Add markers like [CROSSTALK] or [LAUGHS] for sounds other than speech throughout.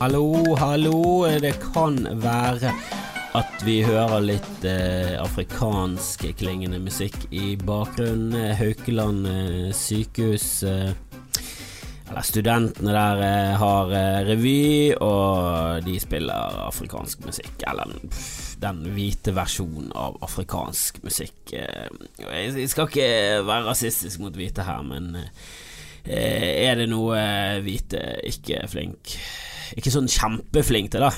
Hallo, hallo. Det kan være at vi hører litt eh, afrikansk klingende musikk i bakgrunnen. Haukeland eh, sykehus eh, Eller studentene der eh, har eh, revy, og de spiller afrikansk musikk. Eller pff, den hvite versjonen av afrikansk musikk. Eh, jeg, jeg skal ikke være rasistisk mot hvite her, men eh, er det noe hvite ikke flink Ikke sånn kjempeflink til, da,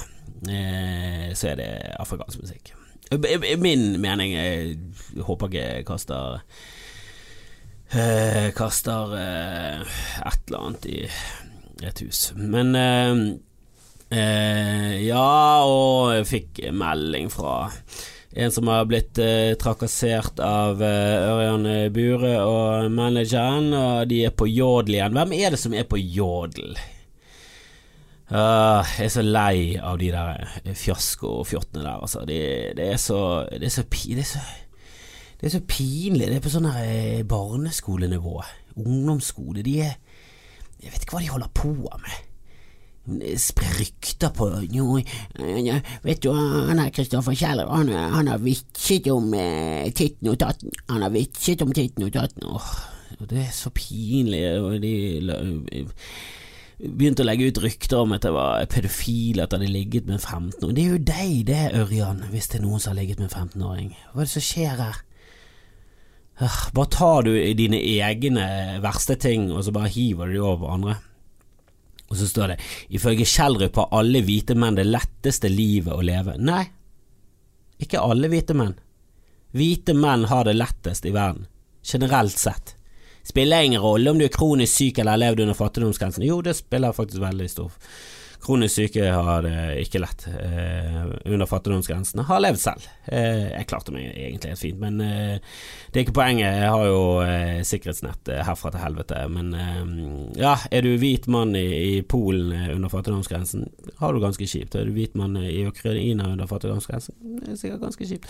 eh, så er det afrikansk musikk. I- i- Min mening Jeg håper ikke jeg kaster eh, Kaster eh, et eller annet i et hus. Men eh, eh, Ja, og jeg fikk melding fra en som har blitt eh, trakassert av eh, Ørjan Bure og manageren, og de er på jodel igjen. Hvem er det som er på jodel? Ah, jeg er så lei av de der fiaskofjottene der, altså. Det, det er så Det er så, er så er så pinlig. Det er på sånn her eh, barneskolenivå. Ungdomsskole. De er Jeg vet ikke hva de holder på med. Spre rykter på jo, ja, Vet du, han er Kristoffer Kjeller, han, han har vitset om eh, titten og tatten. Han har vitset om titten og tatten. Åh, det er så pinlig. Og de begynte å legge ut rykter om at jeg var pedofil, at jeg hadde ligget med en 15-åring. Det er jo deg, det, Ørjan, hvis det er noen som har ligget med en 15-åring. Hva er det som skjer her? Ah, Bare tar du dine egne verste ting, og så bare hiver du de over på andre. Og så står det ifølge Kjellrup har alle hvite menn det letteste livet å leve. Nei, ikke alle hvite menn. Hvite menn har det lettest i verden, generelt sett. Spiller ingen rolle om du er kronisk syk eller har levd under fattigdomsgrensen. Jo, det spiller faktisk veldig stor Kronisk syke har det ikke lett eh, under fattigdomsgrensen. Har levd selv. Eh, jeg klarte meg egentlig helt fint, men eh, det er ikke poenget. Jeg har jo eh, sikkerhetsnett eh, herfra til helvete. Men eh, ja, er du hvit mann i, i Polen eh, under fattigdomsgrensen, har du ganske kjipt. Er du hvit mann i Ukraina under fattigdomsgrensen, det er sikkert ganske kjipt.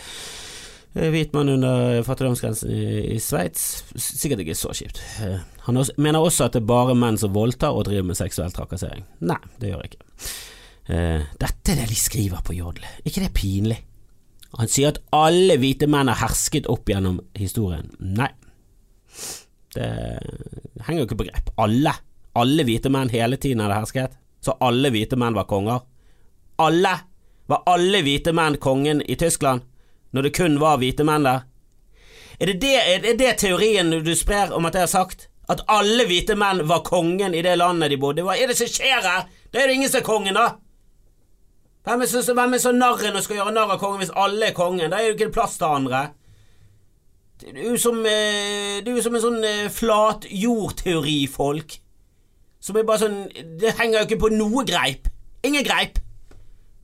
Eh, Hvit mann under fattigdomsgrensen i, i Sveits, sikkert ikke så kjipt. Eh, Han også, mener også at det er bare menn som voldtar og driver med seksuell trakassering. Nei, det gjør jeg ikke. Uh, dette er det de skriver på Jodel. ikke det pinlig? Han sier at alle hvite menn har hersket opp gjennom historien. Nei, det henger jo ikke på grep. Alle. Alle hvite menn hele tiden hadde hersket. Så alle hvite menn var konger. Alle! Var alle hvite menn kongen i Tyskland? Når det kun var hvite menn der? Er det det, er det, teorien du sprer om at jeg har sagt? At alle hvite menn var kongen i det landet de bodde? Hva er det som skjer her? Da er det ingen som er kongen, da! Hvem er så, hvem er så narren og skal gjøre narr av kongen hvis alle er kongen? Da er det jo ikke plass til andre. Det er jo som, eh, det er som en sånn eh, flatjordteorifolk. Som er bare sånn Det henger jo ikke på noe greip. Ingen greip.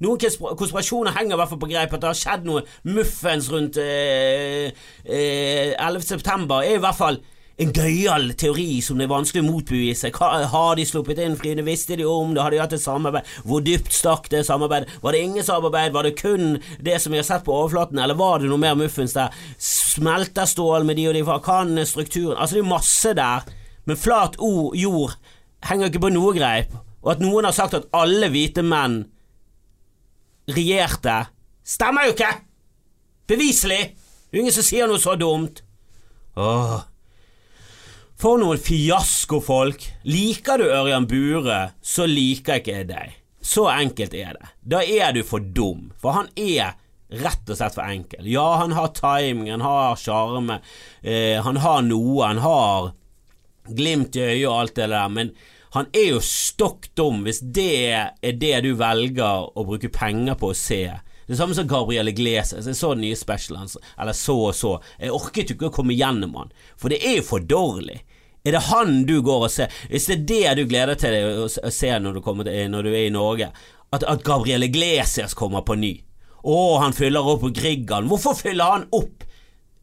Noen konspirasjoner henger i hvert fall på greip. At det har skjedd noe muffens rundt eh, eh, 11. september, er i hvert fall en gøyal teori som det er vanskelig å motbevise. Har de sluppet inn flyene? Visste de om det? Har de hatt et samarbeid? Hvor dypt stakk det samarbeidet? Var det ingen samarbeid? Var det kun det som vi har sett på overflaten, eller var det noe mer muffens der? Smelter stål med de og de? fra kan strukturen? Altså, det er masse der, men flat o, jord henger ikke på noe greip. Og at noen har sagt at alle hvite menn regjerte, stemmer jo ikke! Beviselig! Ingen som sier noe så dumt. Åh. For noen fiaskofolk. Liker du Ørjan Bure, så liker ikke jeg deg. Så enkelt er det. Da er du for dum, for han er rett og slett for enkel. Ja, han har timing, han har sjarme, eh, han har noe, han har glimt i øyet og alt det der, men han er jo stokk dum hvis det er det du velger å bruke penger på å se. Det samme som Gabriel Iglesias. Jeg så den nye specialen hans, eller så og så. Jeg orket jo ikke å komme gjennom han, for det er jo for dårlig. Er det han du går og ser? Hvis det er det du gleder til å å se når du, til, når du er i Norge, at, at Gabriel Iglesias kommer på ny Å, han fyller opp på. Hvorfor fyller han opp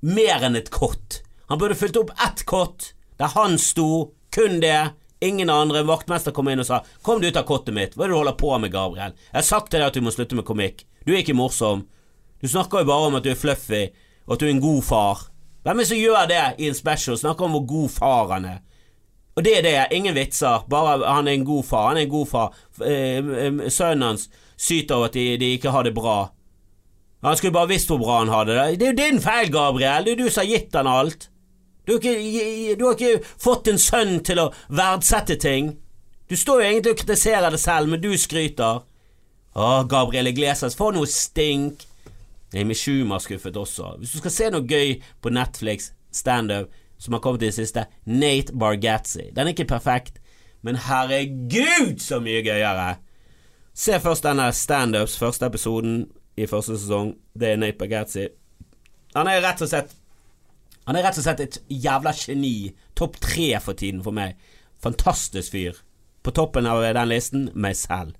mer enn et kott? Han burde fylt opp ett kott der han sto, kun det. Ingen andre. En vaktmester kom inn og sa 'Kom deg ut av kottet mitt'. Hva er det du holder på med, Gabriel? Jeg har sagt til deg at du må slutte med komikk. Du er ikke morsom. Du snakker jo bare om at du er fluffy, og at du er en god far. Hvem er det som gjør det i en special? Snakker om hvor god far han er. Og det er det. Ingen vitser. Bare han er en god far. Han er en god far. Eh, sønnen hans syter over at de, de, ikke har det bra. Han skulle bare visst hvor bra han hadde det. Det er jo din feil, Gabriel. Det er jo du som har gitt han alt. Du har, ikke, du har ikke fått en sønn til å verdsette ting. Du står jo egentlig og kritiserer det selv, men du skryter. Å, Gabriel Iglesias, for noe stink. Amy Schumer skuffet også. Hvis du skal se noe gøy på Netflix, standup, som har kommet i det siste, Nate Bargatzy. Den er ikke perfekt, men herregud så mye gøyere! Se først denne standups, første episoden i første sesong. Det er Nate Bargatzy. Han er rett og slett Han er rett og slett et jævla geni. Topp tre for tiden for meg. Fantastisk fyr. På toppen av den listen meg selv.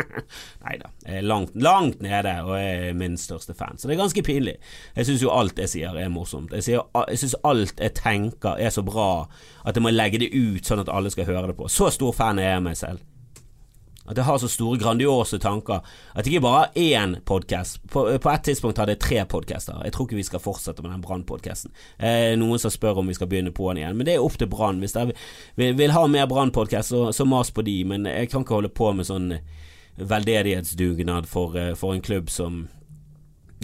[LAUGHS] Nei da, jeg er langt, langt nede og er min største fan, så det er ganske pinlig. Jeg syns jo alt jeg sier er morsomt. Jeg, sier, jeg syns alt jeg tenker er så bra at jeg må legge det ut sånn at alle skal høre det på. Så stor fan er jeg av meg selv. At jeg har så store, grandiose tanker. At jeg ikke bare har én podkast. På, på, et tidspunkt hadde jeg tre podkaster. Jeg tror ikke vi skal fortsette med den Brann-podkasten. Eh, noen som spør om vi skal begynne på den igjen. Men det er opp til Brann. Hvis dere vil, vil, ha mer Brann-podkast, så, så, mas på de. Men jeg kan ikke holde på med sånn veldedighetsdugnad for, eh, for en klubb som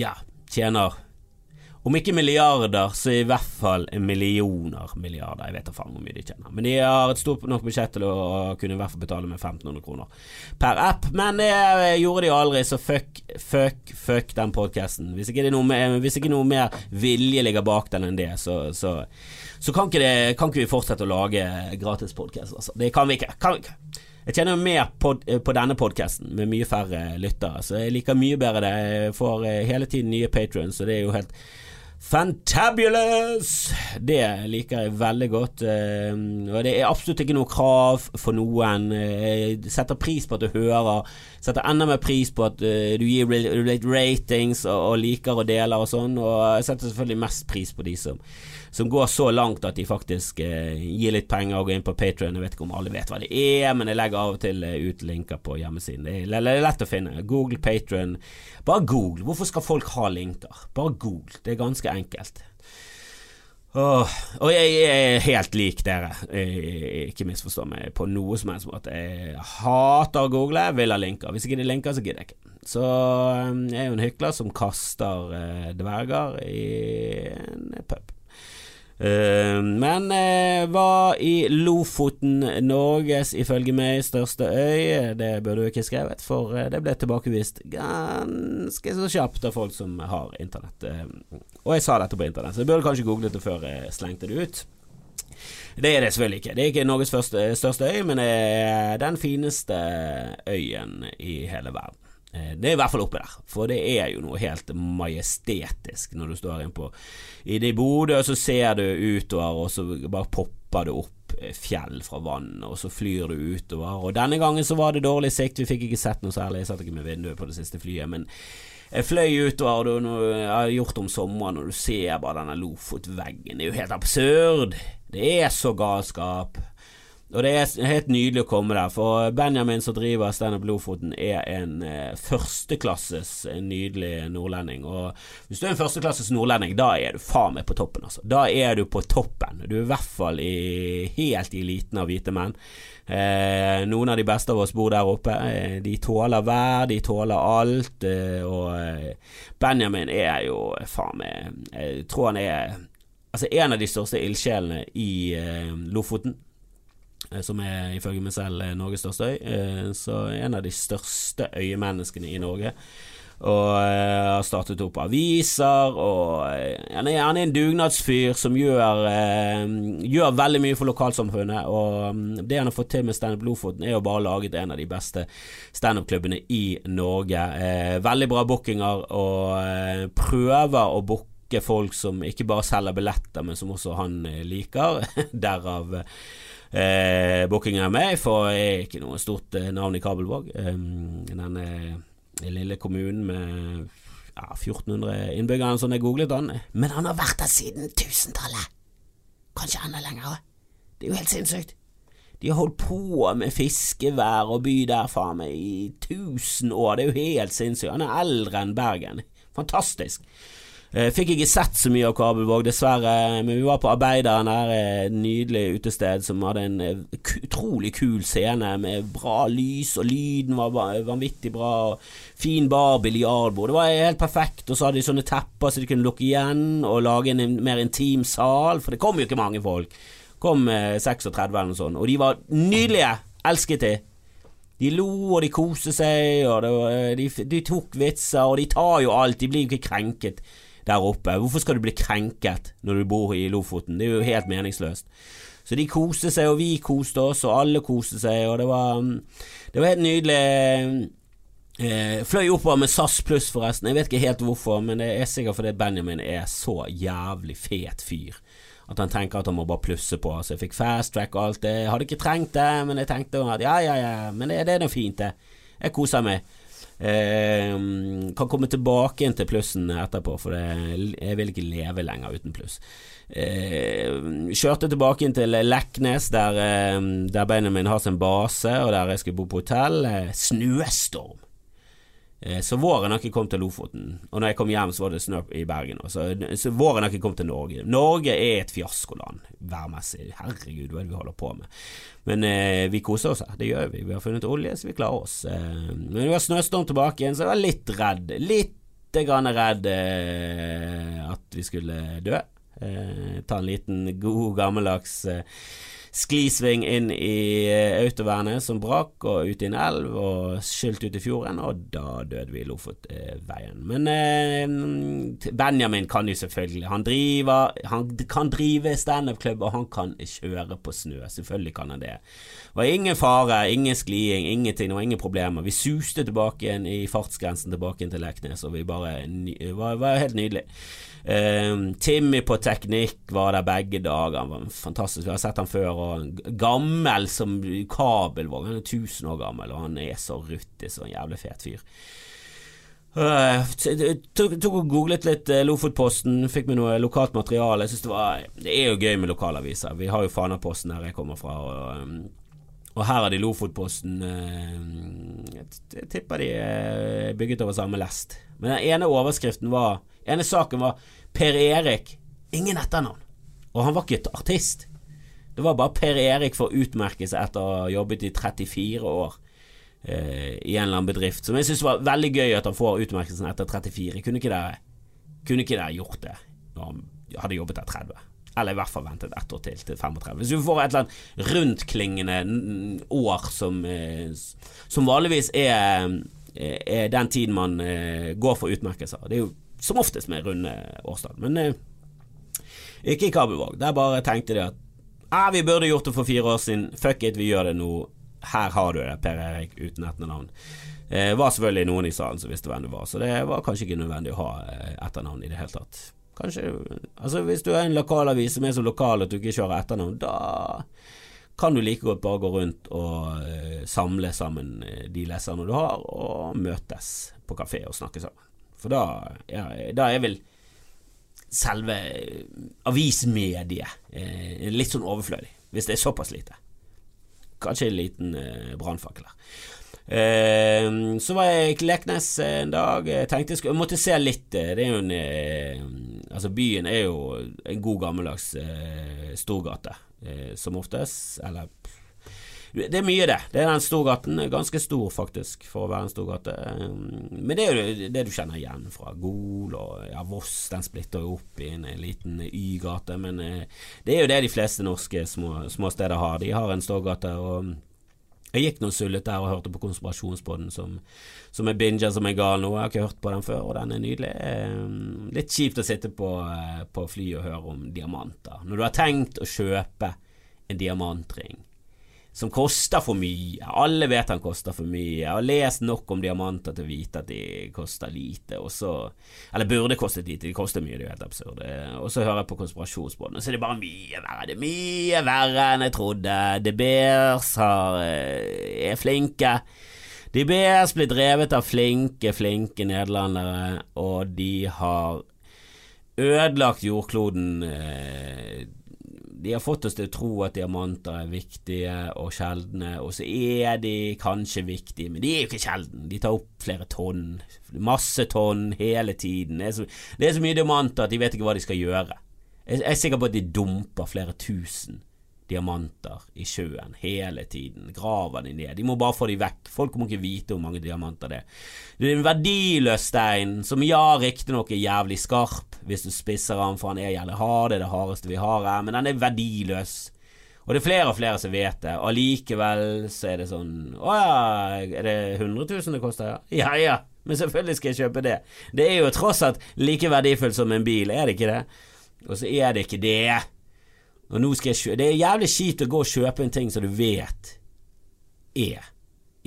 ja, tjener om ikke milliarder, så i hvert fall millioner milliarder. Jeg vet da faen hvor mye de tjener. Men de har et stort nok budsjett til å kunne i hvert fall betale med 1500 kroner per app. Men det gjorde de aldri, så fuck, fuck, fuck den podkasten. Hvis, hvis, ikke noe mer vilje ligger bak den enn det, så, så, så kan, ikke det, kan, ikke vi fortsette å lage gratis podkast. Altså. Det kan vi ikke. Kan vi ikke. Jeg tjener jo mer på, denne podkasten med mye færre lyttere, så jeg liker mye bedre det. Jeg får eh, hele tiden nye patrons, så det er jo helt Fantabulous! Det liker jeg veldig godt. Eh, og det er absolutt ikke noe krav for noen. Eh, jeg setter pris på at du hører. Setter enda mer pris på at eh, du gir ratings og liker og deler og sånn. Og jeg setter selvfølgelig mest pris på de som som går så langt at de faktisk eh, gir litt penger og går inn på Patrion. Jeg vet ikke om alle vet hva det er, men jeg legger av og til eh, ut linker på hjemmesiden. Det er, lett å finne. Google Patrion. Bare Google. Hvorfor skal folk ha linker? Bare Google. Det er ganske enkelt. Oh, og jeg, er helt lik dere. Jeg, ikke misforstå meg på noe som helst måte. Jeg hater å google, vil ha linker. Hvis ikke det er linker, så gidder jeg ikke. Så eh, jeg er jo en hykler som kaster dverger i en pub. Uh, men uh, var i Lofoten Norges, ifølge meg, største øy. Det burde du ikke skrevet, for uh, det ble tilbakevist ganske så kjapt av folk som har internett. og jeg sa dette på internett, så jeg burde kanskje googlet det før jeg slengte det ut. Det er det selvfølgelig ikke. Det er ikke Norges første, største øy, men det er den fineste øyen i hele verden. Eh, det er i hvert fall oppe der, for det er jo noe helt majestetisk når du står inne på I det Bodø, så ser du utover, og så bare popper det opp eh, fjell fra vannet, og så flyr du utover. Og denne gangen så var det dårlig sikt, vi fikk ikke sett noe særlig, jeg satt ikke med vinduet på det siste flyet, men jeg fløy utover, og jeg har gjort om sommeren, og du ser bare denne Lofotveggen, det er jo helt absurd. Det er så galskap. Og det er helt nydelig å komme der, for Benjamin som driver Standup Lofoten, er en eh, førsteklasses eh, nydelig nordlending. Og hvis du er en førsteklasses nordlending, da er du faen meg på toppen, altså. Da er du på toppen. Du er i hvert fall i, helt i eliten av hvite menn. Eh, noen av de beste av oss bor der oppe. Eh, de tåler vær, de tåler alt. Eh, og eh, Benjamin er jo faen meg Jeg tror han er altså en av de største ildsjelene i Lofoten. Eh, som er ifølge meg selv Norges største øy. Eh, så en av de største øyemenneskene i Norge. Og eh, har startet opp aviser, og han er, han er en dugnadsfyr som gjør, gjør veldig mye for lokalsamfunnet. Og mm, det han har fått til med Standup Lofoten, er jo bare laget en av de beste standup-klubbene i Norge. Veldig bra bookinger, og prøver å booke folk som ikke bare selger billetter, men som også han liker. [LAUGHS] Derav eh, bookingen av meg, for jeg er ikke noe stort eh, navn i Kabelvåg. Denne eh, lille kommunen med ja, 1400 innbyggere, sånn jeg googlet han. Men han har vært der siden 1000-tallet! Kanskje enda lenger. Det er jo helt sinnssykt. De har holdt på med fiskevær og by der faen meg i tusen år. Det er jo helt sinnssykt. Han er eldre enn Bergen. Fantastisk. Eh, fikk ikke sett så mye av Kabelvåg, dessverre, men vi var på Arbeideren der, et nydelig utested som hadde en eh, utrolig kul scene med bra lys, og lyden var vanvittig bra. Fin bar, biljardbord. Det var helt perfekt, og så hadde de sånne tepper så de kunne lukke igjen og lage en mer intim sal, for det kom jo ikke mange folk. Kom 36 eller noe sånt, og de var nydelige. Elsket de. De lo og de koste seg, og var, de, de tok vitser, og de tar jo alt, de blir jo ikke krenket der oppe. Hvorfor skal du bli krenket når du bor i Lofoten? Det er jo helt meningsløst. Så de koste seg, og vi koste oss, og alle koste seg, og det var, det var helt nydelig. Eh, fløy oppover med SAS pluss, forresten. Jeg vet ikke helt hvorfor, men det er sikkert fordi Benjamin er så jævlig fet fyr. At han tenker at han må bare plusse på. Så jeg fikk fast track og alt det. Hadde ikke trengt det, men jeg tenkte at ja, ja, ja, men det, det er nå fint, det. Jeg koser meg. Eh, kan komme tilbake inn til plussen etterpå, for jeg, jeg vil ikke leve lenger uten pluss. Eh, kjørte tilbake inn til Leknes, der, eh, der beina mine har sin base, og der jeg skulle bo på hotell. Eh, snøstorm. Eh, så våren har ikke kommet til Lofoten, og når jeg kom hjem så var det snø i Bergen. Så, så våren har ikke kommet til Norge. Norge er et fiaskoland værmessig. Herregud, hva er det vi holder på med? Men eh, vi koser oss her, det gjør vi. Vi har funnet olje, så vi klarer oss. Eh, men det var snøstorm tilbake igjen, så jeg var litt redd. Litt grann redd eh, at vi skulle dø. Eh, ta en liten god gammeldags eh, sklisving inn i eh, autovernet som brakk, og ut i en elv og skylt ut i fjorden, og da døde vi i Lofotveien. Men eh, Benjamin kan jo selvfølgelig Han driver Han kan drive standup-klubb, og han kan kjøre på snø. Selvfølgelig kan han det. Det var ingen fare, ingen skliing, ingenting, det ingen problemer. Vi suste tilbake igjen i fartsgrensen tilbake inn til Leknes, og vi bare Det var, var helt nydelig. Uh, Timmy på teknikk var der begge dager. Han var fantastisk. Vi har sett han før. Og gammel som kabelvogn. Han er 1000 år gammel, og han er så ruttig så en jævlig fet fyr. Uh, tok, tok og googlet litt uh, Lofotposten, fikk med noe lokalt materiale. Jeg synes det, var, det er jo gøy med lokalaviser. Vi har jo Fanaposten her jeg kommer fra. Og, um, og her har de Lofotposten uh, Jeg tipper de er bygget over samme lest. Men den ene overskriften var ene saken var Per Erik, ingen etternavn. Og han var ikke et artist. Det var bare Per Erik for å utmerke seg etter å ha jobbet i 34 år eh, i en eller annen bedrift. Som jeg syns var veldig gøy at han får utmerkelsen etter 34. Kunne ikke dere, kunne ikke dere gjort det når han hadde jobbet der 30? Eller i hvert fall ventet ett år til, til 35. Hvis du får et eller annet rundtklingende år som, eh, som vanligvis er, eh, er den tiden man eh, går for utmerkelser. Det er jo som oftest med runde årstall. Men eh, ikke i Kabelvåg. Der bare tenkte de at ah, vi burde gjort det for fire år siden. Fuck it, vi gjør det nå. Her har du det, Per Erik uten etternavn. Eh, var selvfølgelig noen i salen som visste hvem du var, så det var kanskje ikke nødvendig å ha eh, etternavn i det hele tatt. Kanskje Altså, hvis du er en lokalavis som er så lokal at du ikke kjører etternavn, da kan du like godt bare gå rundt og uh, samle sammen eh, de leserne du har, og møtes på kafé og snakke sammen. For da, ja, da er vel selve avismediet eh, litt sånn overflødig, hvis det er såpass lite. Kanskje en liten eh, brannfakkel her. Eh, så var jeg i Leknes en dag. Jeg tenkte jeg, skulle, måtte se litt. Eh, det er jo en eh, Altså, byen er jo en god gammeldags eh, storgate, eh, som oftest. Eller det er mye, det. Det er den Storgaten. Ganske stor, faktisk, for å være en storgate. Um, men det er jo det du kjenner igjen fra Gol og ja, Voss. Den splitter jo opp i en liten Y-gate. Men eh, det er jo det de fleste norske små, små steder har. De har en storgate. og jeg gikk noe sullet der og hørte på Konspirasjonspodden, som, som er binger som er gal nå. Jeg har ikke hørt på den før, og den er nydelig. Um, litt kjipt å sitte på, eh, på fly og høre om diamanter. Når du har tenkt å kjøpe en diamantring som koster for mye. Alle vet han koster for mye. Jeg har lest nok om diamanter til å vite at de koster lite, og så Eller burde kostet lite, de koster mye, det er jo helt absurd. Og så hører jeg på konspirasjonsbåten, så er det bare mye verre. Det er mye verre enn jeg trodde. De Beers har, eh, er flinke. De Beers blir drevet av flinke, flinke nederlendere, og de har ødelagt jordkloden eh, de har fått oss til å tro at diamanter er viktige og sjeldne, og så er de kanskje viktige, men de er jo ikke sjeldne. De tar opp flere tonn, masse tonn hele tiden. Det er så, det er så mye diamanter at de vet ikke hva de skal gjøre. Jeg er sikker på at de dumper flere tusen diamanter i sjøen hele tiden. Graver de ned. De må bare få de vekk. Folk må ikke vite hvor mange diamanter det er. Det er en verdiløs stein, som ja, riktignok er jævlig skarp hvis du spisser den, for han er jævlig hard, det er det hardeste vi har her, men den er verdiløs. Og det er flere og flere som vet det. Og likevel så er det sånn Å ja, er det 100 000 det koster? Ja. ja. Men selvfølgelig skal jeg kjøpe det. Det er jo tross alt like verdifullt som en bil, er det ikke det? Og så er det ikke det. Og nå skal jeg kjøpe Det er jævlig kjipt å gå og kjøpe en ting som du vet er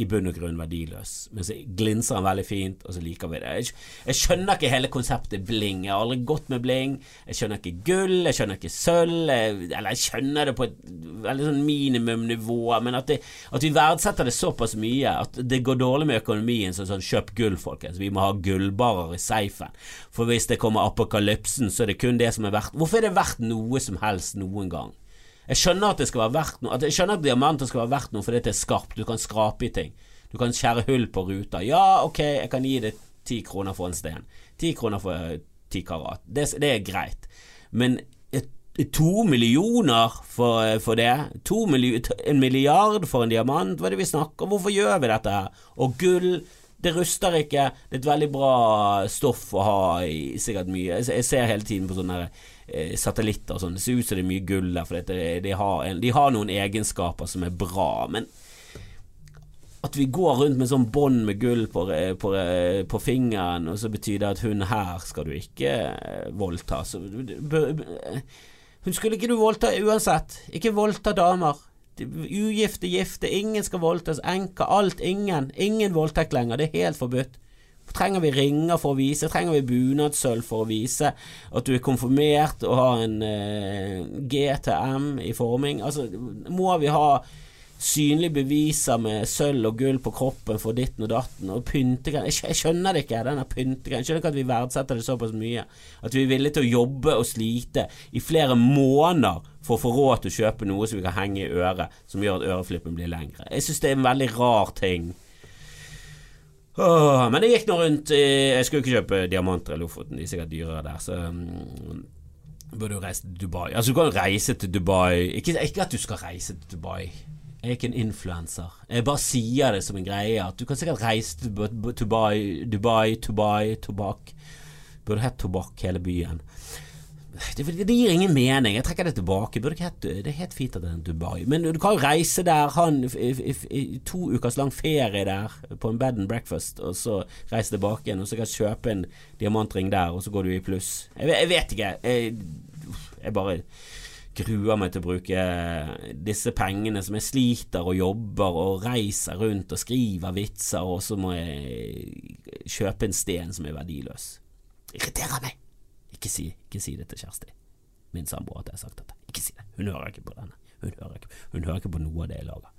i bunn og grunn verdiløs, men så glinser han veldig fint, og så liker vi det. Jeg, skjønner ikke hele konseptet bling. Jeg har aldri gått med bling. Jeg skjønner ikke gull, jeg skjønner ikke sølv, eller jeg skjønner det på et veldig sånn minimumnivå, men at, det, at, vi verdsetter det såpass mye at det går dårlig med økonomien, så sånn kjøp gull, folkens. Vi må ha gullbarer i safen. For hvis det kommer apokalypsen, så er det kun det som er verdt Hvorfor er det verdt noe som helst noen gang? Jeg skjønner at det skal være verdt noe Jeg skjønner at diamanter skal være verdt noe fordi det er skarpt. Du kan skrape i ting. Du kan skjære hull på ruta. Ja, ok, jeg kan gi deg ti kroner for en sten. Ti kroner for eh, ti karat. Det, det, er greit. Men to millioner for, eh, for det? To milli en milliard for en diamant? Hva er det vi snakker om? Hvorfor gjør vi dette? Og gull det ruster ikke. Det er et veldig bra stoff å ha i sikkert mye. Jeg ser hele tiden på sånne satellitter og sånn. Det ser ut som det er mye gull der, for de har, de har noen egenskaper som er bra. Men at vi går rundt med sånn bånd med gull på, på, på, fingeren, og så betyr det at hun her skal du ikke eh, voldta. Så, hun skulle ikke du voldta uansett. Ikke voldta damer. Ugifte, gifte, ingen skal voldtas. Enker, alt, ingen. Ingen voldtekt lenger. Det er helt forbudt. Trenger vi ringer for å vise? Trenger vi bunadssølv for å vise at du er konfirmert og har en eh, GTM i forming? Altså, må vi ha synlige beviser med sølv og gull på kroppen for ditten og datten, og pyntegren Jeg, skjønner det ikke, denne pyntegren. Jeg skjønner ikke at vi verdsetter det såpass mye. At vi er villige til å jobbe og slite i flere måneder for å få råd til å kjøpe noe som vi kan henge i øret, som gjør at øreflippen blir lengre. Jeg syns det er en veldig rar ting. Åh, men det gikk nå rundt Jeg skulle ikke kjøpe diamanter i Lofoten, de er sikkert dyrere der, så um, burde jo reise til Dubai. Altså, du kan reise til Dubai. Ikke, ikke at du skal reise til Dubai. Jeg er ikke en influenser. Jeg bare sier det som en greie. At du kan sikkert reise til Dubai, Dubai, Dubai, tobakk. Burde hett Tobakk, hele byen. Det, det, gir ingen mening. Jeg trekker det tilbake. Burde ikke hett, det er helt fint at det er Dubai. Men du kan jo reise der, ha to ukers lang ferie der på en bed and breakfast, og så reise tilbake igjen, og så kan du kjøpe en diamantring der, og så går du i pluss. Jeg, jeg vet ikke. Jeg, jeg bare gruer meg til å bruke disse pengene som jeg sliter og jobber og reiser rundt og skriver vitser, og så må jeg kjøpe en sten som er verdiløs. Irriterer meg! Ikke si, ikke si det til Kjersti, min samboer, at jeg har sagt dette. Ikke si det. Hun hører ikke på denne. Hun hører ikke, hun hører ikke på noe av det jeg lager.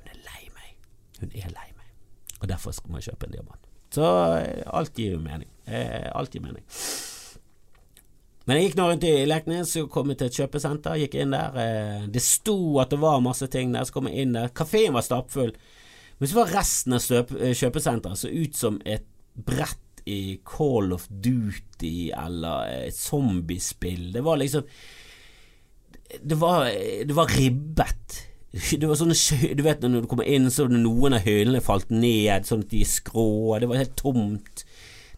Hun er lei meg. Hun er lei meg. Og derfor må jeg kjøpe en diamant. Så eh, alt gir jo mening. Eh, alt gir mening. Men jeg gikk nå rundt i Leknes og kom til et kjøpesenter. Gikk inn der. Eh, det sto at det var masse ting der, så kom jeg inn der. Kafeen var stappfull. Men så var resten av eh, kjøpesenteret så ut som et brett i Call of Duty eller et zombiespill. Det var liksom Det var, det var ribbet. [LAUGHS] Det var sånne Du vet når du kommer inn, så noen av hyllene falt ned, sånn at de er skrå. Det var helt tomt.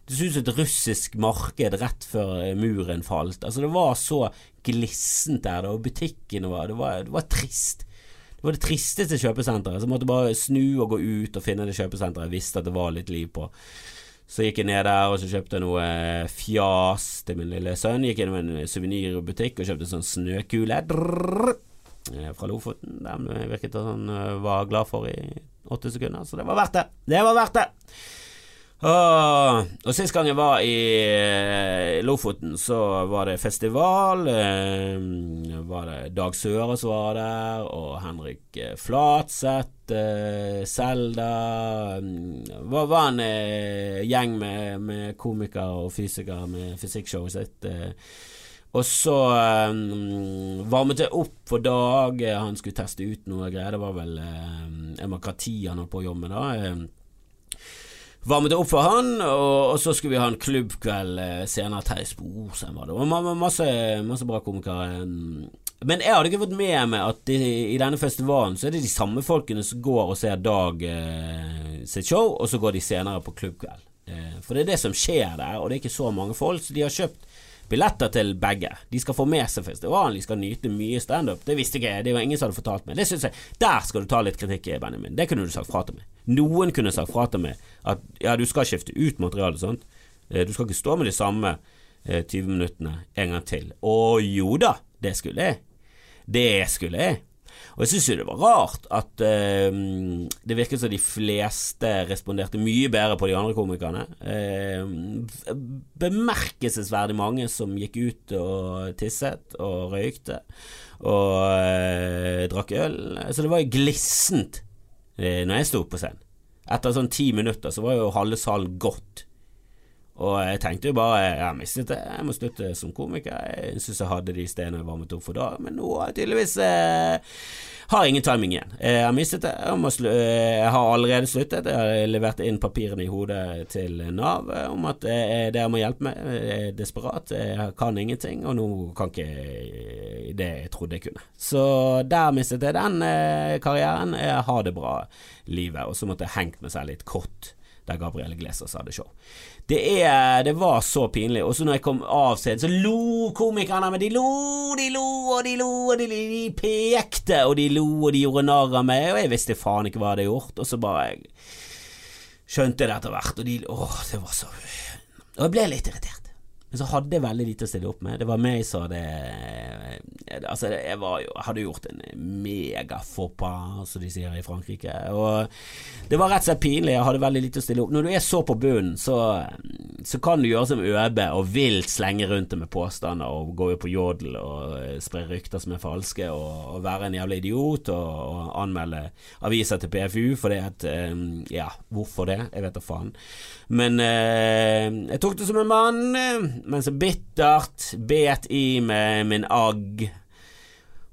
Det så ut som et russisk marked rett før eh, muren falt. Altså Det var så glissent der, og butikkene var det, var det var trist. Det var det tristeste kjøpesenteret. Så jeg måtte bare snu og gå ut og finne det kjøpesenteret jeg visste at det var litt liv på. Så gikk jeg ned der og så kjøpte noe eh, fjas til min lille sønn. Gikk innom en suvenirbutikk og kjøpte en sånn snøkule drrr, eh, fra Lofoten. Den virket sånn var glad for i åtte sekunder. Så det var verdt det. Det var verdt det! Ah, og Sist gang jeg var i eh, Lofoten, så var det festival. Eh, var det Dag Søres var der, og Henrik eh, Flatseth, eh, Selda mm, var, var en eh, gjeng med, med komikere og fysikere med fysikkshowet sitt. Og så um, varmet det opp for Dag. Han skulle teste ut noe greier. Det var vel um, demokrati han holdt på å jobbe med da. Varmet opp for han, og, og, så skulle vi ha en klubbkveld senere. Terje Sporsem var det. Og masse, masse bra komikere. Men jeg hadde ikke fått med meg at de, i denne festivalen så er det de samme folkene som går og ser Dag eh, sitt show, og så går de senere på klubbkveld. Eh, for det er det som skjer der, og det er ikke så mange folk, så de har kjøpt billetter til begge. De skal få med seg festivalen, de skal nyte mye standup. Det visste ikke jeg, det var ingen som hadde fortalt meg. Det synes jeg, Der skal du ta litt kritikk, Benjamin. Det kunne du sagt fra til meg. Noen kunne sagt fra til meg at ja, du skal skifte ut materialet, sånt. Eh, du skal ikke stå med de samme 20 eh, minuttene en gang til. Å jo da, det skulle jeg. Det skulle jeg. Og jeg syns jo det var rart at eh, det virket som de fleste responderte mye bedre på de andre komikerne. Eh, bemerkelsesverdig mange som gikk ut og tisset og røykte og eh, drakk øl. Så det var jo glissent eh, når jeg sto på scenen. Etter sånn ti minutter så var jo halve salen gått. Og jeg tenkte jo bare jeg mistet det, jeg må slutte som komiker. Jeg syns jeg hadde de stedene jeg varmet opp for da, men nå har jeg tydeligvis eh, har ingen timing igjen. Jeg har mistet det. Jeg, slu, jeg, har allerede sluttet. Jeg har levert inn papirene i hodet til Nav eh, om at eh, dere må hjelpe meg. Jeg er desperat. Jeg kan ingenting, og nå kan ikke det jeg trodde jeg kunne. Så der mistet jeg den karrieren. Jeg har det bra livet. Og så måtte jeg hengt meg selv litt kort der Gabrielle Glesers hadde show. Det, er, det var så pinlig. Og så når jeg kom av scenen, så lo komikerne, men de lo, de lo, og de lo, og de, de pekte, og de lo, og de gjorde narr av meg, og jeg visste faen ikke hva jeg hadde gjort, og så bare jeg skjønte det etter hvert, og de Åh, det var så Og jeg ble litt irritert. Men så hadde jeg veldig lite å stille opp med. Det var meg som hadde Altså, jeg var hadde gjort en megafoppa, som de sier i Frankrike. Og det var rett og slett pinlig. Jeg hadde veldig lite å stille opp. Når du er så på bunnen, så, så kan du gjøre som ØB og vilt slenge rundt det med påstander og gå på jodel og spre rykter som er falske, og, og være en jævla idiot og, og anmelde aviser til PFU fordi at Ja, hvorfor det? Jeg vet da faen. Men eh, jeg tok det som en mann, eh, men så bittert bet i med min agg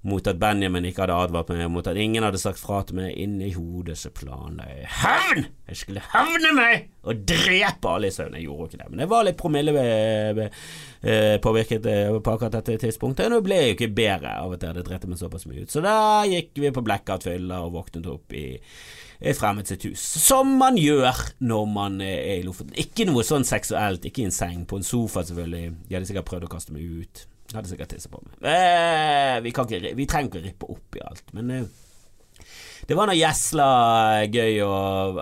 mot at Benjamin ikke hadde advart meg, mot at ingen hadde sagt fra til meg. Inni hodet så planla jeg hevn! Jeg skulle hevne meg og drepe alle i søvn. Jeg gjorde ikke det, men jeg var litt promille eh, eh, på akkurat dette tidspunktet. Nå ble jeg jo ikke bedre av at jeg hadde drept meg såpass mye ut. Så da gikk vi på blackout-fylla og våknet opp i fremmed sitt hus. Som man gjør når man er i Lofoten. Ikke noe sånn seksuelt, ikke i en seng, på en sofa selvfølgelig. De hadde sikkert prøvd å kaste meg ut. De hadde sikkert tissa på meg. Eh, vi, ikke, vi, trenger ikke å rippe opp i alt, men eh, det var noe gjesla gøy å,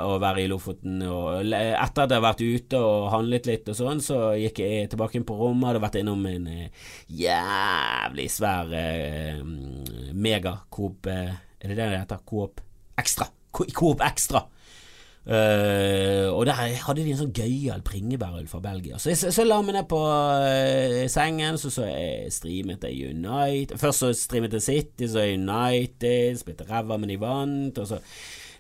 å, være i Lofoten. Og etter at jeg hadde vært ute og handlet litt og sånn, så gikk jeg tilbake inn på rommet. Hadde vært innom en eh, jævlig svær eh, mega-Coop eh, Er det det det heter? Coop Extra Coop Extra. Uh, og der hadde de en sånn gøyal bringebærøl fra Belgia. Så jeg, så la meg ned på uh, sengen, så så jeg streamet jeg United Først så streamet jeg City, så United, spilte ræva, men de vant. Og så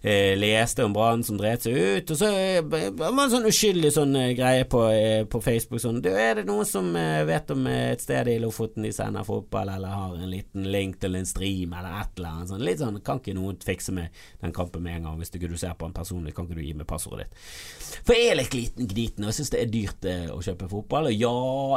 eh, leste om Brann som dreit seg ut, og så eh, var en sånn uskyldig sånn eh, greie på, eh, på, Facebook sånn Du, er det noen som eh, vet om eh, et sted i Lofoten de sender fotball, eller har en liten link til en stream, eller et eller annet sånn Litt sånn Kan ikke noen fikse med den kampen med en gang, hvis ikke du ser på en personlig, kan ikke du gi meg passordet ditt? For jeg er litt liten gniten, og jeg syns det er dyrt å kjøpe fotball, og ja,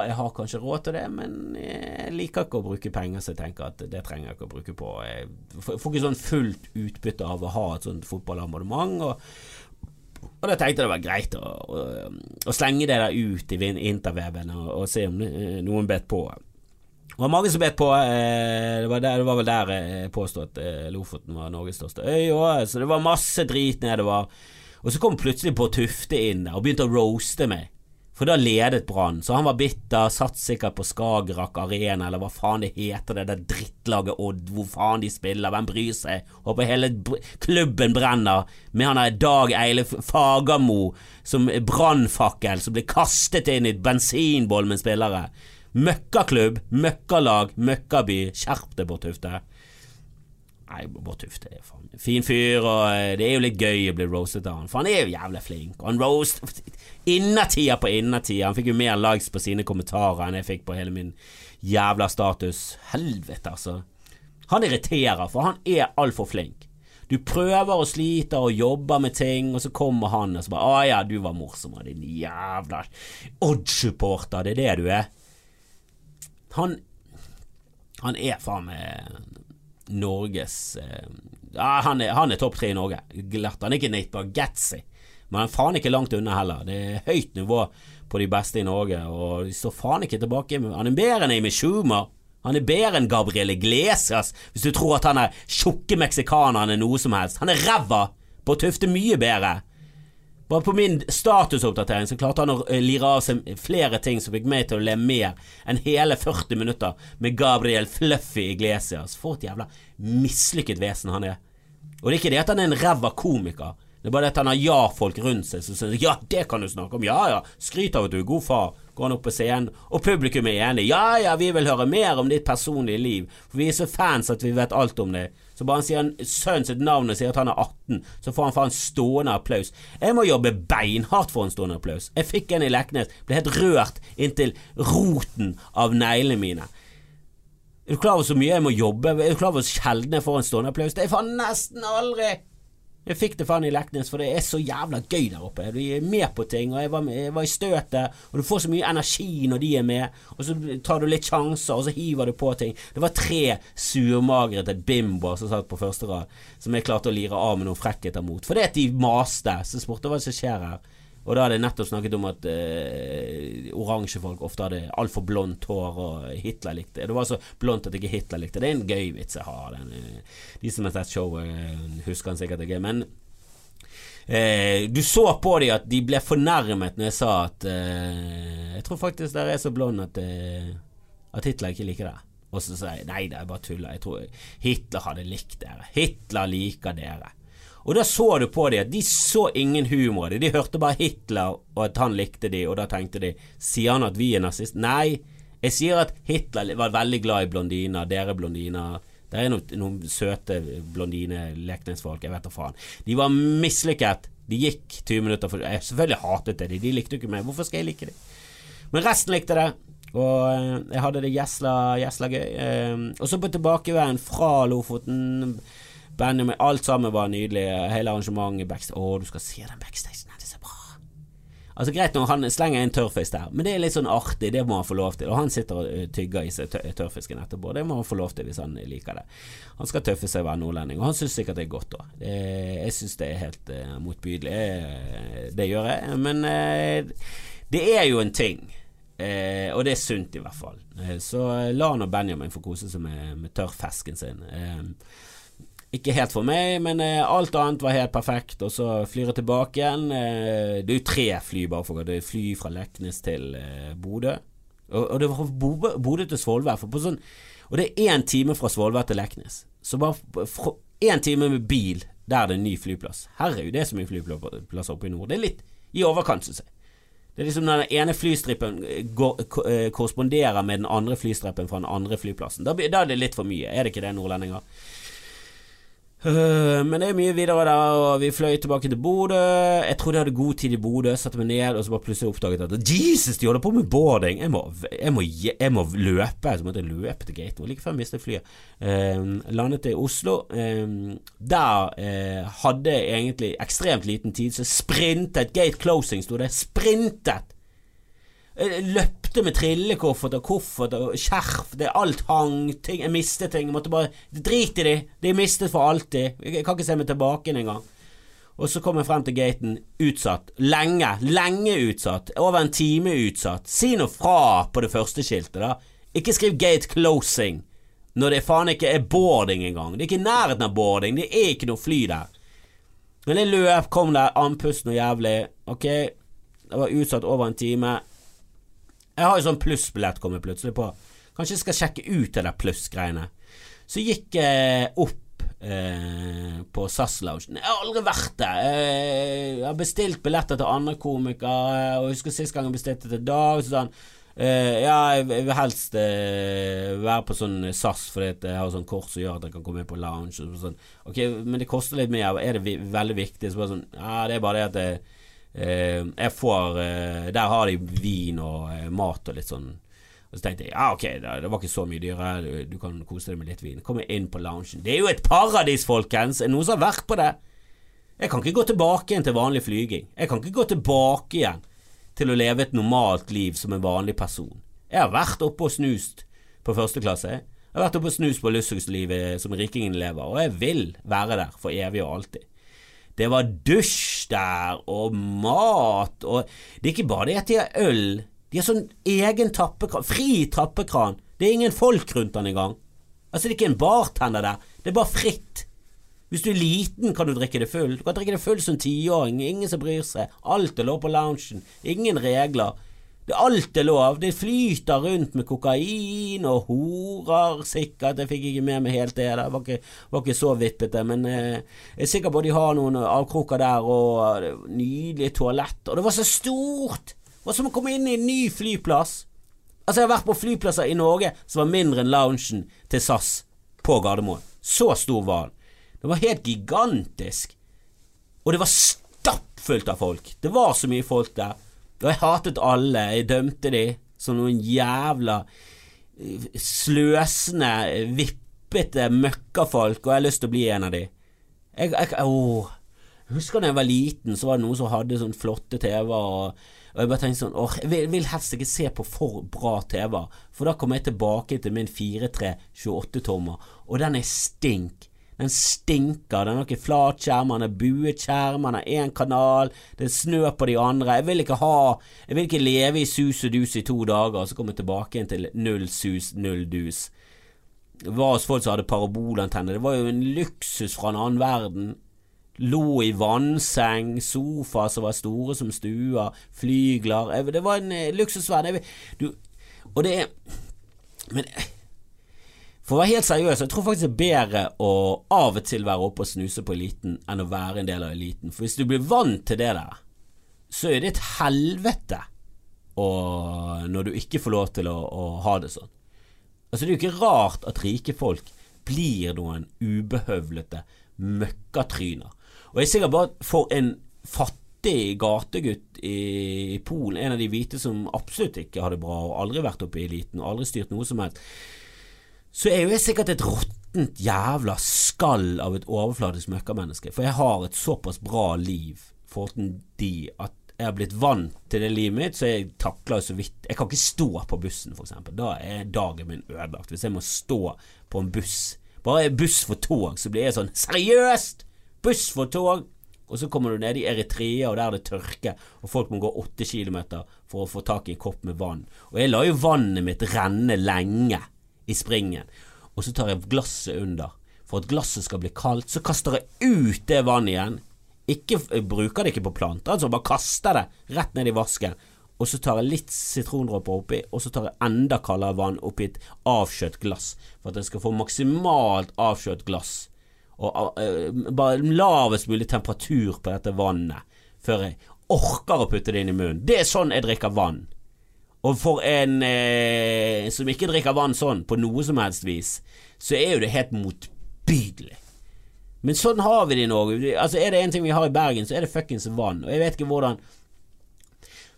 jeg har kanskje råd til det, men jeg liker ikke å bruke penger, så jeg tenker at det trenger jeg ikke å bruke på Jeg får ikke sånn fullt utbytte av å ha et sånt fotballabonnement. Og, og da tenkte jeg det var greit å, å, å slenge det der ut i interweben og, og se om noen bet på. Det var mange som bet på. Eh, det, var der, det, var vel der jeg påstod at eh, Lofoten var Norges største øy. òg, så det var masse drit nedover. Og så kom plutselig på Tufte inn og begynte å roaste meg. For da ledet Brann, så han var bitter, satt sikkert på Skagerrak Arena, eller hva faen det heter, det der drittlaget Odd, hvor faen de spiller, hvem bryr seg? Håper hele klubben brenner, med han der Dag Eile Fagermo som brannfakkel, som blir kastet inn i et bensinboll med spillere. Møkkaklubb, møkkalag, møkkaby, skjerp deg, Bård Tufte. Nei, Bård Tufte er faen fin fyr, og eh, det er jo litt gøy å bli roastet av han, for han er jo jævlig flink. Og han roast innertida på innertida. Han fikk jo mer likes på sine kommentarer enn jeg fikk på hele min jævla status. Helvete, altså. Han irriterer, for han er altfor flink. Du prøver og sliter og jobber med ting, og så kommer han og så bare 'Å ja, du var morsom, din jævla Odd-supporter'. Det er det du er. Han Han er faen meg Norges eh, Han er, han er topp tre i Norge. Glatt. Han er ikke Nate Bargatzy, men han er faen ikke langt unna heller. Det er høyt nivå på de beste i Norge, og de står faen ikke tilbake. Han er bedre enn Amy Schumer. Han er bedre enn Gabriel Iglesias, hvis du tror at han er tjukke meksikaneren er noe som helst. Han er ræva på å tøfte mye bedre. Bare på min statusoppdatering så klarte han å eh, lire av seg flere ting som fikk meg til å le mer enn hele 40 minutter med Gabriel Fluffy Iglesias. For et jævla mislykket vesen han er. Og det er ikke det at han er en ræva komiker. Det er bare at han har ja-folk rundt seg som sier ja, det kan du snakke om, ja ja, skryt av at du er god far. Går han opp på scenen, og publikum er enig. Ja ja, vi vil høre mer om ditt personlige liv, for vi er så fans at vi vet alt om det. Så bare han sier sønnen sitt navn og sier at han er 18, så får han faen stående applaus. Jeg må jobbe beinhardt for en stående applaus. Jeg fikk en i Leknes, ble helt rørt inntil roten av neglene mine. Er du klar over så mye jeg må jobbe? Er du klar over hvor sjelden jeg får en stående applaus? Det er faen nesten aldri! Jeg fikk det faen i Leknes, for det er så jævla gøy der oppe. Du er med på ting, og jeg var, med, jeg var, i støtet, og du får så mye energi når de er med, og så tar du litt sjanser, og så hiver du på ting. Det var tre surmagrete bimboer som satt på første rad, som jeg klarte å lire av med noen frekkheter mot. Fordi at de maste, så spurte hva som skjer her. Og da hadde jeg nettopp snakket om at eh, oransje folk ofte hadde altfor blondt hår, og Hitler likte det. Var så blondt at ikke Hitler likte det. Det er en gøy vits jeg har. Den, eh, de som har sett showet, eh, husker han sikkert ikke. Men eh, du så på dem at de ble fornærmet når jeg sa at eh, Jeg tror faktisk dere er så blond at, eh, at Hitler ikke liker det. Og så sa jeg nei, det er bare tuller. Jeg tror Hitler hadde likt dere. Hitler liker dere. Og da så du på dem at de så ingen humor. De hørte bare Hitler og at han likte de, og da tenkte de Sier han at vi er nazist? Nei, jeg sier at Hitler var veldig glad i blondiner, dere blondiner. Det er noen, noen søte blondine-lekningsfolk. jeg vet da faen. De var mislykket. De gikk 20 minutter for Jeg selvfølgelig hatet det, de, likte jo ikke meg. Hvorfor skal jeg like dem? Men resten likte det. Og eh, jeg hadde det gjesla gøy. Eh, og så på tilbakeveien fra Lofoten Benjamin, alt sammen var nydelig. Hele arrangementet backstage. Å, du skal se den backstagen, det er så bra. Altså Greit når han slenger en tørrfisk der, men det er litt sånn artig, det må han få lov til. Og han sitter og eh, tygger i seg tørrfisken etterpå, det må han få lov til hvis han liker det. Han skal tøffe seg å være nordlending, og han syns sikkert det er godt da. jeg syns det er helt uh, motbydelig, det gjør jeg. Men uh, det er jo en ting. Eh, og det er sunt, i hvert fall. Eh, så la nå Benjamin få kose seg med, med tørrfisken sin. Eh, ikke helt for meg, men eh, alt annet var helt perfekt. Og så flyr jeg tilbake igjen. Eh, det er jo tre fly, bare for det er fly fra Leknes til eh, Bodø. Og, og, det var fra Bodø til Svolvær. Sånn, og det er én time fra Svolvær til Leknes. Så bare én time med bil, der er det en ny flyplass. Herregud, det er så mye flyplasser oppe i nord. Det er litt i overkant, syns jeg. Det er liksom når den ene flystrippen eh, går, korresponderer med den andre flystrippen fra den andre flyplassen. Da, da er det litt for mye, er det ikke det, nordlendinger? Uh, men det er mye videre der, og vi fløy tilbake til Bodø. Jeg trodde jeg hadde god tid i Bodø, satte meg ned, og så bare plutselig oppdaget at Jesus, de holder på med boarding! Jeg må, jeg må, jeg må løpe. Så måtte jeg løpe til gaten, like før jeg mistet flyet. Uh, landet i Oslo. Uh, der hadde jeg egentlig ekstremt liten tid, så sprintet. Gate closing sto det. Sprintet! Jeg løpte med trillekoffert og koffert og skjerf. Det alt hang. Ting, jeg mistet ting. Jeg måtte bare Drit i de. De er mistet for alltid. Jeg kan ikke se meg tilbake engang. Og så kom jeg frem til gaten. Utsatt. Lenge. Lenge utsatt. Over en time utsatt. Si noe fra på det første skiltet, da. Ikke skriv 'gate closing' når det faen ikke er boarding engang. Det er ikke i nærheten av boarding. Det er ikke noe fly der. Men jeg løp, kom der, andpusten og jævlig. Ok, det var utsatt over en time. Jeg har jo sånn plussbillett kommet plutselig på. Kanskje jeg skal sjekke ut det der plussgreiene. Så gikk jeg opp eh, på SAS-loungen. Jeg har aldri vært der. Jeg har bestilt billetter til andre komikere, og jeg husker sist gang jeg bestilte til Dag. Så han Eh, ja, jeg vil helst eh, være på sånn SAS, fordi jeg har sånn kort som gjør at jeg kan komme inn på lounge. Sånn. Ok, Men det koster litt mer. Er det veldig viktig? Så bare sånn, ja, det er bare det at jeg, eh, jeg får eh, Der har de vin og eh, mat og litt sånn. Og så tenkte jeg ja, ok, det, var ikke så mye dyrere, du, kan kose deg med litt vin. Kommer inn på loungen. Det er jo et paradis, folkens! Er det noen som har vært på det? Jeg kan ikke gå tilbake igjen til vanlig flyging. Jeg kan ikke gå tilbake igjen til å leve et normalt liv som en vanlig person. Jeg har vært oppe og snust på første klasse. Jeg har vært oppe og snust på luksuslivet som rikingen lever, og jeg vil være der for evig og alltid. Det var dusj der, og mat, og Det er ikke bare det at de har øl, de har sånn egen tappekran, fri tappekran. Det er ingen folk rundt den engang. Altså, det er ikke en bartender der, det er bare fritt. Hvis du er liten, kan du drikke det full. Du kan drikke det full som tiåring, ingen som bryr seg. Alt er lov på loungen, ingen regler. Det alt er lov. Det flyter rundt med kokain og horer, sikkert. Jeg fikk ikke med meg helt det. Det var ikke, var ikke så vippete. Men eh, jeg er sikker på at de har noen avkroker der, og eh, nydelige toalett. Og det var så stort! Det var som å komme inn i en ny flyplass. Altså, jeg har vært på flyplasser i Norge som var mindre enn loungen til SAS på Gardermoen. Så stor var den. Det var helt gigantisk. Og det var stappfullt av folk. Det var så mye folk der. Og jeg hatet alle. Jeg dømte de som noen jævla eh, sløsende, vippete møkkafolk, og jeg har lyst til å bli en av de. Jeg, jeg, åh. jeg husker da jeg var liten, så var det noen som hadde sånn flotte TV-er. Og jeg bare tenkte sånn åh, jeg vil, vil, helst ikke se på for bra TV, for da kommer jeg tilbake til min 4-3 28-tommer, og den er stink. Den stinker. Det er noen flatskjermer, det er bueskjermer, det er én kanal, det er snø på de andre. Jeg vil ikke ha Jeg vil ikke leve i sus og dus i to dager, og så komme tilbake igjen til null sus, null dus. Det var hos folk som hadde parabolantenne. Det var jo en luksus fra en annen verden lå i vannseng, sofa som var store som stua, flygler Det var en eh, luksusverden. Og det er Men for å være helt seriøs, jeg tror faktisk det er bedre å av og til være oppe og snuse på eliten enn å være en del av eliten. For hvis du blir vant til det der, så er det et helvete og når du ikke får lov til å, å ha det sånn. Altså Det er jo ikke rart at rike folk blir noen ubehøvlete møkkatryner. Og jeg er sikker på at for en fattig gategutt i Polen, en av de hvite som absolutt ikke har det bra og aldri vært oppe i eliten og aldri styrt noe som helst, så er jo jeg sikkert et råttent jævla skall av et overfladisk møkkamenneske. For jeg har et såpass bra liv foruten de at jeg har blitt vant til det livet mitt, så jeg takler så vidt Jeg kan ikke stå på bussen, eksempel. Da er dagen min ødelagt. Hvis jeg må stå på en buss, bare buss for tog, så blir jeg sånn Seriøst! buss for tog. Og så kommer du ned i Eritrea, og der er det tørke, og folk må gå åtte kilometer for å få tak i en kopp med vann. Og jeg lar jo vannet mitt renne lenge i springen, og så tar jeg glasset under. For at glasset skal bli kaldt, så kaster jeg ut det vannet igjen. Ikke, bruker det ikke på planter, altså bare kaster det rett ned i vasken. Og så tar jeg litt sitrondråper oppi, og så tar jeg enda kaldere vann oppi et avkjøtt glass, for at jeg skal få maksimalt avkjøtt glass og uh, bare lavest mulig temperatur på dette vannet før jeg orker å putte det inn i munnen. Det er sånn jeg drikker vann. Og for en eh, som ikke drikker vann sånn, på noe som helst vis, så er jo det helt motbydelig. Men sånn har vi det i Norge. Altså Er det en ting vi har i Bergen, så er det fuckings vann. Og jeg vet ikke hvordan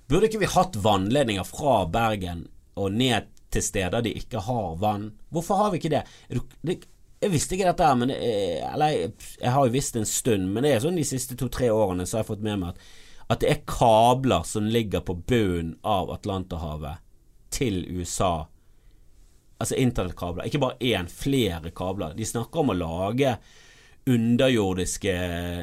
Burde ikke vi hatt vannledninger fra Bergen og ned til steder de ikke har vann? Hvorfor har vi ikke det? jeg visste ikke dette, men Eller jeg har jo visst en stund, men det er sånn de siste to-tre årene så har jeg fått med meg at, at det er kabler som ligger på bunnen av Atlanterhavet til USA. Altså internettkabler. Ikke bare én, flere kabler. De snakker om å lage underjordiske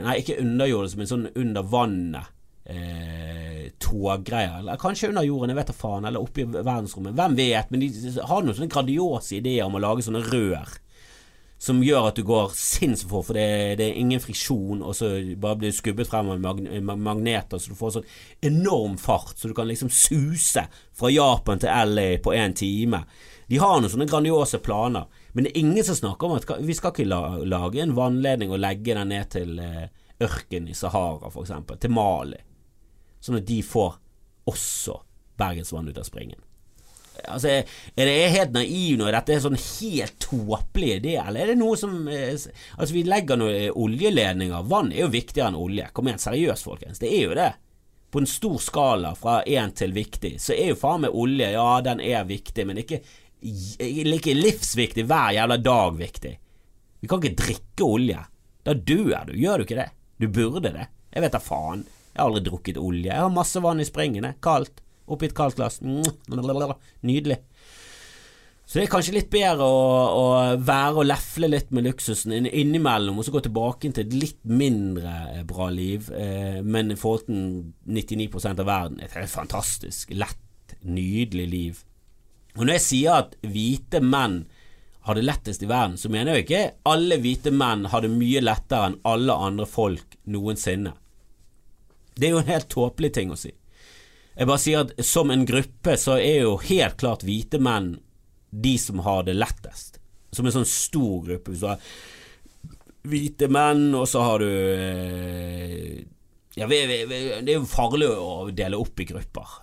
Nei, ikke underjordiske, men sånn under vannet. Eh, toggreier. Eller kanskje under jorden, jeg vet da faen. Eller oppe i verdensrommet. Hvem vet? Men de har noen sånne grandiose ideer om å lage sånne rør som gjør at du går sinnssykt for, for det, det, er ingen friksjon, og så bare blir du skubbet frem av magneter, så du får sånn enorm fart, så du kan liksom suse fra Japan til LA på én time. De har noen sånne grandiose planer, men det er ingen som snakker om at vi skal ikke lage en vannledning og legge den ned til ørken ørkenen i Sahara, eksempel, til Mali, sånn at de får også bergensvann ut av springen. Altså, er det helt naiv når Dette er sånn helt tåpelig idé, eller er det noe som eh, Altså, vi legger noen oljeledninger. Vann er jo viktigere enn olje. Kom igjen, seriøst, folkens. Det er jo det. På en stor skala fra én til viktig, så er jo faen meg olje, ja, den er viktig, men ikke like livsviktig hver jævla dag viktig. Vi kan ikke drikke olje. Da dør du, gjør du ikke det? Du burde det. Jeg vet da faen. Jeg har aldri drukket olje. Jeg har masse vann i springene. Kaldt. Oppi et kaldt glass. Nydelig. Så det er kanskje litt bedre å, å være og lefle litt med luksusen innimellom, og så gå tilbake til et litt mindre eh, bra liv, eh, men i forhold til 99% av verden et helt fantastisk, lett, nydelig liv. Og når jeg sier at hvite menn har det lettest i verden, så mener jeg ikke alle hvite menn har det mye lettere enn alle andre folk noensinne. Det er jo en helt tåpelig ting å si. Jeg bare sier at som en gruppe så er jo helt klart hvite menn de som har det lettest. Som en sånn stor gruppe. Hvis du har hvite menn, og så har du eh, Ja, det er jo farlig å dele opp i grupper.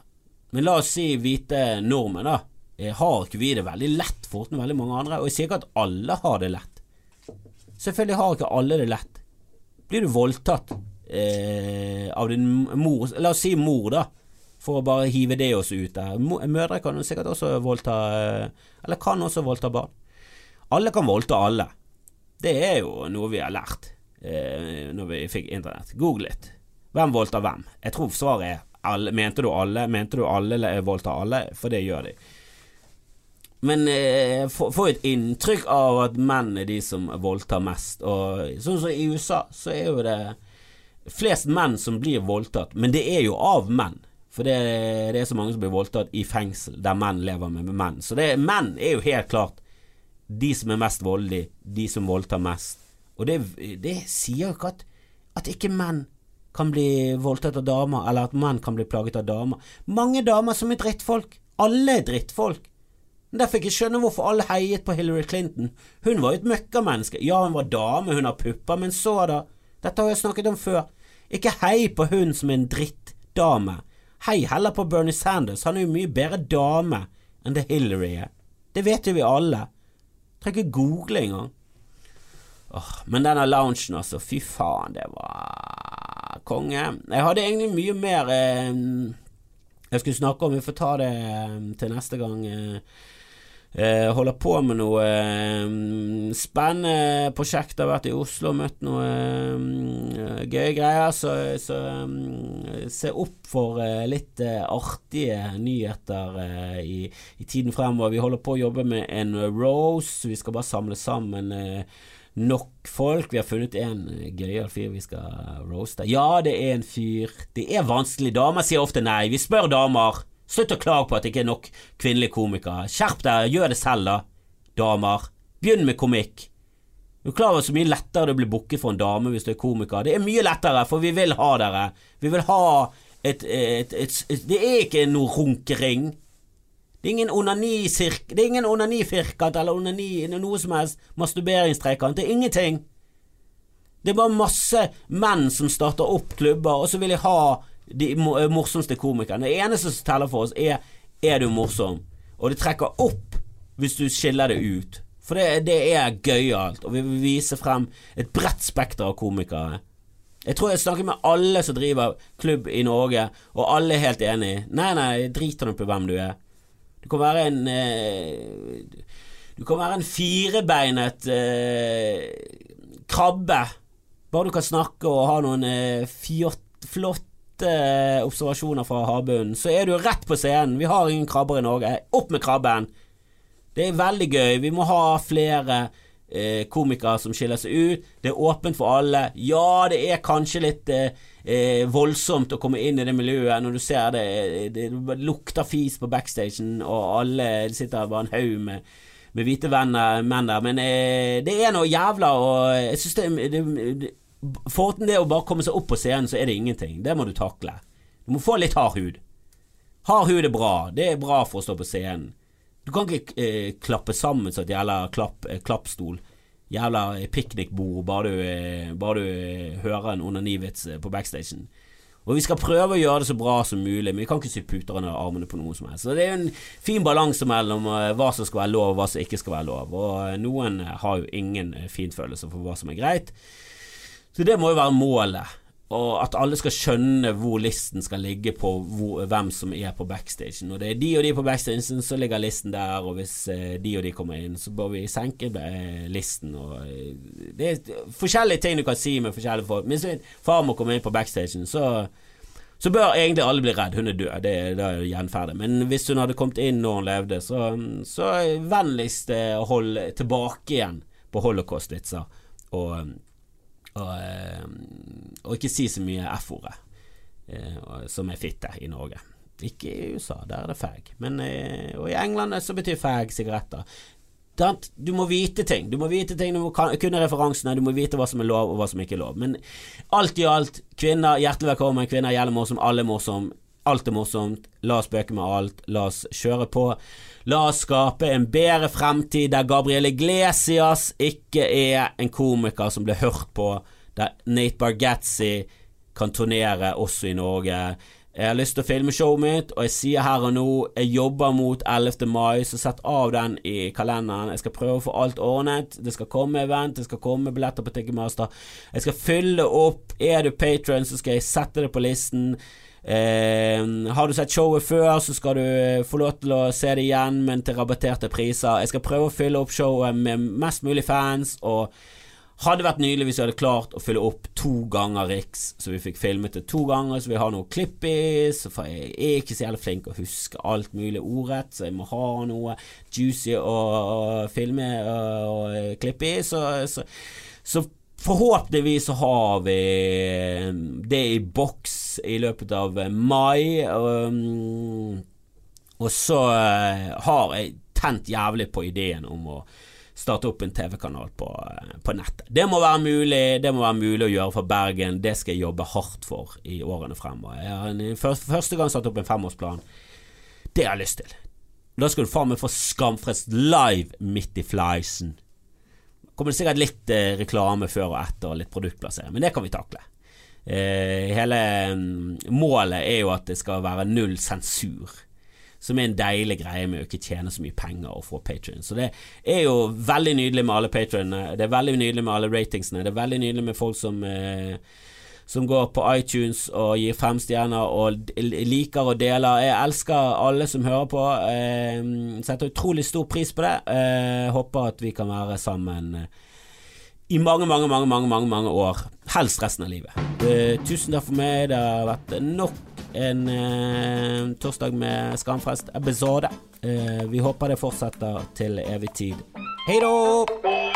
Men la oss si hvite nordmenn, da. Eh, har ikke vi det veldig lett til veldig mange andre? Og jeg sier ikke at alle har det lett. Selvfølgelig har ikke alle det lett. Blir du voldtatt eh, av din mor La oss si mor, da for å bare hive det også ut der. Mødre kan sikkert også voldta eh, Eller kan også voldta barn. Alle kan voldta alle. Det er jo noe vi har lært eh, når vi fikk internett. Google litt. Hvem voldtar hvem? Jeg tror svaret er alle. Mente du alle? Mente du alle voldtar alle? For det gjør de. Men eh, få et inntrykk av at menn er de som voldtar mest. Og sånn som i USA, så er jo det flest menn som blir voldtatt, men det er jo av menn. For det, det, er så mange som blir voldtatt i fengsel, der menn lever med, menn. Så det, menn er jo helt klart de som er mest voldelige, de som voldtar mest. Og det, det sier jo ikke at, at ikke menn kan bli voldtatt av damer, eller at menn kan bli plaget av damer. Mange damer som er drittfolk. Alle er drittfolk. Derfor fikk jeg skjønne hvorfor alle heiet på Hillary Clinton. Hun var jo et møkkamenneske. Ja, hun var dame, hun har pupper, men så da? Dette har jeg snakket om før. Ikke hei på hun som er en drittdame. Hei heller på Bernie Sanders, han er jo mye bedre dame enn det Hillary er. Det vet jo vi alle. Trenger ikke google engang. Åh, men denne loungen, altså. Fy faen, det var konge. Jeg hadde egentlig mye mer eh, jeg skulle snakke om. Vi får ta det eh, til neste gang. Eh, Eh, holder på med noe eh, spennende prosjekt. Har vært i Oslo og møtt noe eh, gøye greier. Så, så um, se opp for eh, litt eh, artige nyheter eh, i, i, tiden fremover. Vi holder på å jobbe med en rose. Vi skal bare samle sammen nok folk. Vi har funnet en gøyal fyr vi skal roaste. Ja, det er en fyr. Det er vanskelig. Damer sier ofte nei. Vi spør damer. Slutt å klage på at det ikke er nok kvinnelige komikere. Skjerp deg, gjør det selv, da, damer. Begynn med komikk. Du er klar over så mye lettere det blir booket for en dame hvis du er komiker. Det er mye lettere, for vi vil ha dere. Vi vil ha et, et, et, et Det er ikke noe runkering. Det er ingen onanisirk... Det er ingen onanifirkant eller onani, noe som helst masturberingstrekant. Det er ingenting. Det er bare masse menn som starter opp klubber, og så vil jeg ha de eh, morsomste komikerne. Det eneste som teller for oss, er er du morsom. Og det trekker opp hvis du skiller det ut. For det, det er gøyalt, og vi vil vise frem et bredt spekter av komikere. Jeg tror jeg snakker med alle som driver klubb i Norge, og alle er helt enig. Nei, nei, driter nå på hvem du er. Du kan være en eh, Du kan være en firebeinet eh, krabbe. Bare du kan snakke og ha noen eh, fjott, flott flotte observasjoner fra havbunnen, så er du rett på scenen. Vi har ingen krabber i Norge. Opp med krabben! Det er veldig gøy. Vi må ha flere eh, komikere som skiller seg ut. Det er åpent for alle. Ja, det er kanskje litt eh, eh voldsomt å komme inn i det miljøet når du ser det, det, det lukter fis på backstagen, og alle sitter bare en haug med med hvite venner, menn der, men eh, det er noe jævla og jeg synes det, det, det Foruten det å bare komme seg opp på scenen, så er det ingenting. Det må du takle. Du må få litt hard hud. Hard hud er bra. Det er bra for å stå på scenen. Du kan ikke eh, klappe sammen som et jævla klapp, eh, klappstol. Jævla piknikbord bare du, eh, bare du eh, hører en onanivits eh, på backstagen. Og vi skal prøve å gjøre det så bra som mulig, men vi kan ikke sy puter under armene på noen som helst. Så det er en fin balanse mellom hva som skal være lov, og hva som ikke skal være lov. Og noen har jo ingen finfølelse for hva som er greit. Så det må jo være målet og at alle skal skjønne hvor listen skal ligge på hvor, hvem som er på backstagen. Og det er de og de på backstagen, så ligger listen der, og hvis eh, de og de kommer inn, så bør vi senke eh, listen. Og, eh, det er forskjellige ting du kan si med forskjellige folk. Hvis farmor kommer inn på backstagen, så, så bør egentlig alle bli redd. Hun er død, det, det er gjenferdet. Men hvis hun hadde kommet inn når hun levde, så, så vennligst hold tilbake igjen på holocaust-vitser. Og og, eh, og, ikke si så mye F-ordet, eh, som er fitte i Norge. Ikke i USA, der er det fag. Men, eh, og i England så betyr fag sigaretter. Du må vite ting. Du må vite ting, du må kunne referansene, du må vite hva som er lov og hva som ikke er lov. Men alt i alt, kvinner, hjertelig velkommen. Kvinner gjelder morsom, alle er morsom. Alt er morsomt. La oss spøke med alt. La oss kjøre på. La oss skape en bedre fremtid der Gabriel Iglesias ikke er en komiker som blir hørt på, der Nate Bargatzy kan turnere også i Norge. Jeg har lyst til å filme showet mitt, og jeg sier her og nå jeg jobber mot 11. mai, så sett av den i kalenderen. Jeg skal prøve å få alt ordnet. Det skal komme event, det skal komme billetter på Ticketmaster. Jeg skal fylle opp. Er du patron, så skal jeg sette det på listen. Eh, har du sett showet før, så skal du eh, få lov til å se det igjen, men til rabatterte priser. Jeg skal prøve å fylle opp showet med mest mulig fans, og hadde vært nydelig hvis vi hadde klart å fylle opp to ganger Riks, så vi fikk filmet det to ganger, så vi har noe klipp i. Så jeg er ikke så jævlig flink å huske alt mulig ordrett, så jeg må ha noe juicy å, å filme og, og klippe i. Så, så, så Forhåpentligvis så har vi det i boks i løpet av mai. Um, og så eh, har jeg tent jævlig på ideen om å starte opp en TV-kanal på, eh, på, nettet. Det må være mulig Det må være mulig å gjøre for Bergen. Det skal jeg jobbe hardt for i årene fremover. Jeg har en, for første gang satt opp en femårsplan. Det har jeg lyst til. Da skal du faen meg få Skamfrelst live midt i fleisen kommer det sikkert litt eh, reklame før og etter, og litt produktplassering, men det kan vi takle. Eh, hele um, målet er jo at det skal være null sensur. Som er en deilig greie med å ikke tjene så mye penger og få patrion. Så det er jo veldig nydelig med alle patronene. Det er veldig nydelig med alle ratingsene. Det er veldig nydelig med folk som eh, som går på iTunes og gir fem stjerner og liker og deler. Jeg elsker alle som hører på. Eh, setter utrolig stor pris på det. Eh, håper at vi kan være sammen eh, i mange, mange, mange, mange, mange, mange år. Helst resten av livet. Eh, tusen takk for meg. Det har vært nok en eh, torsdag med Skamfrelst-episode. Eh, vi håper det fortsetter til evig tid. Hei da!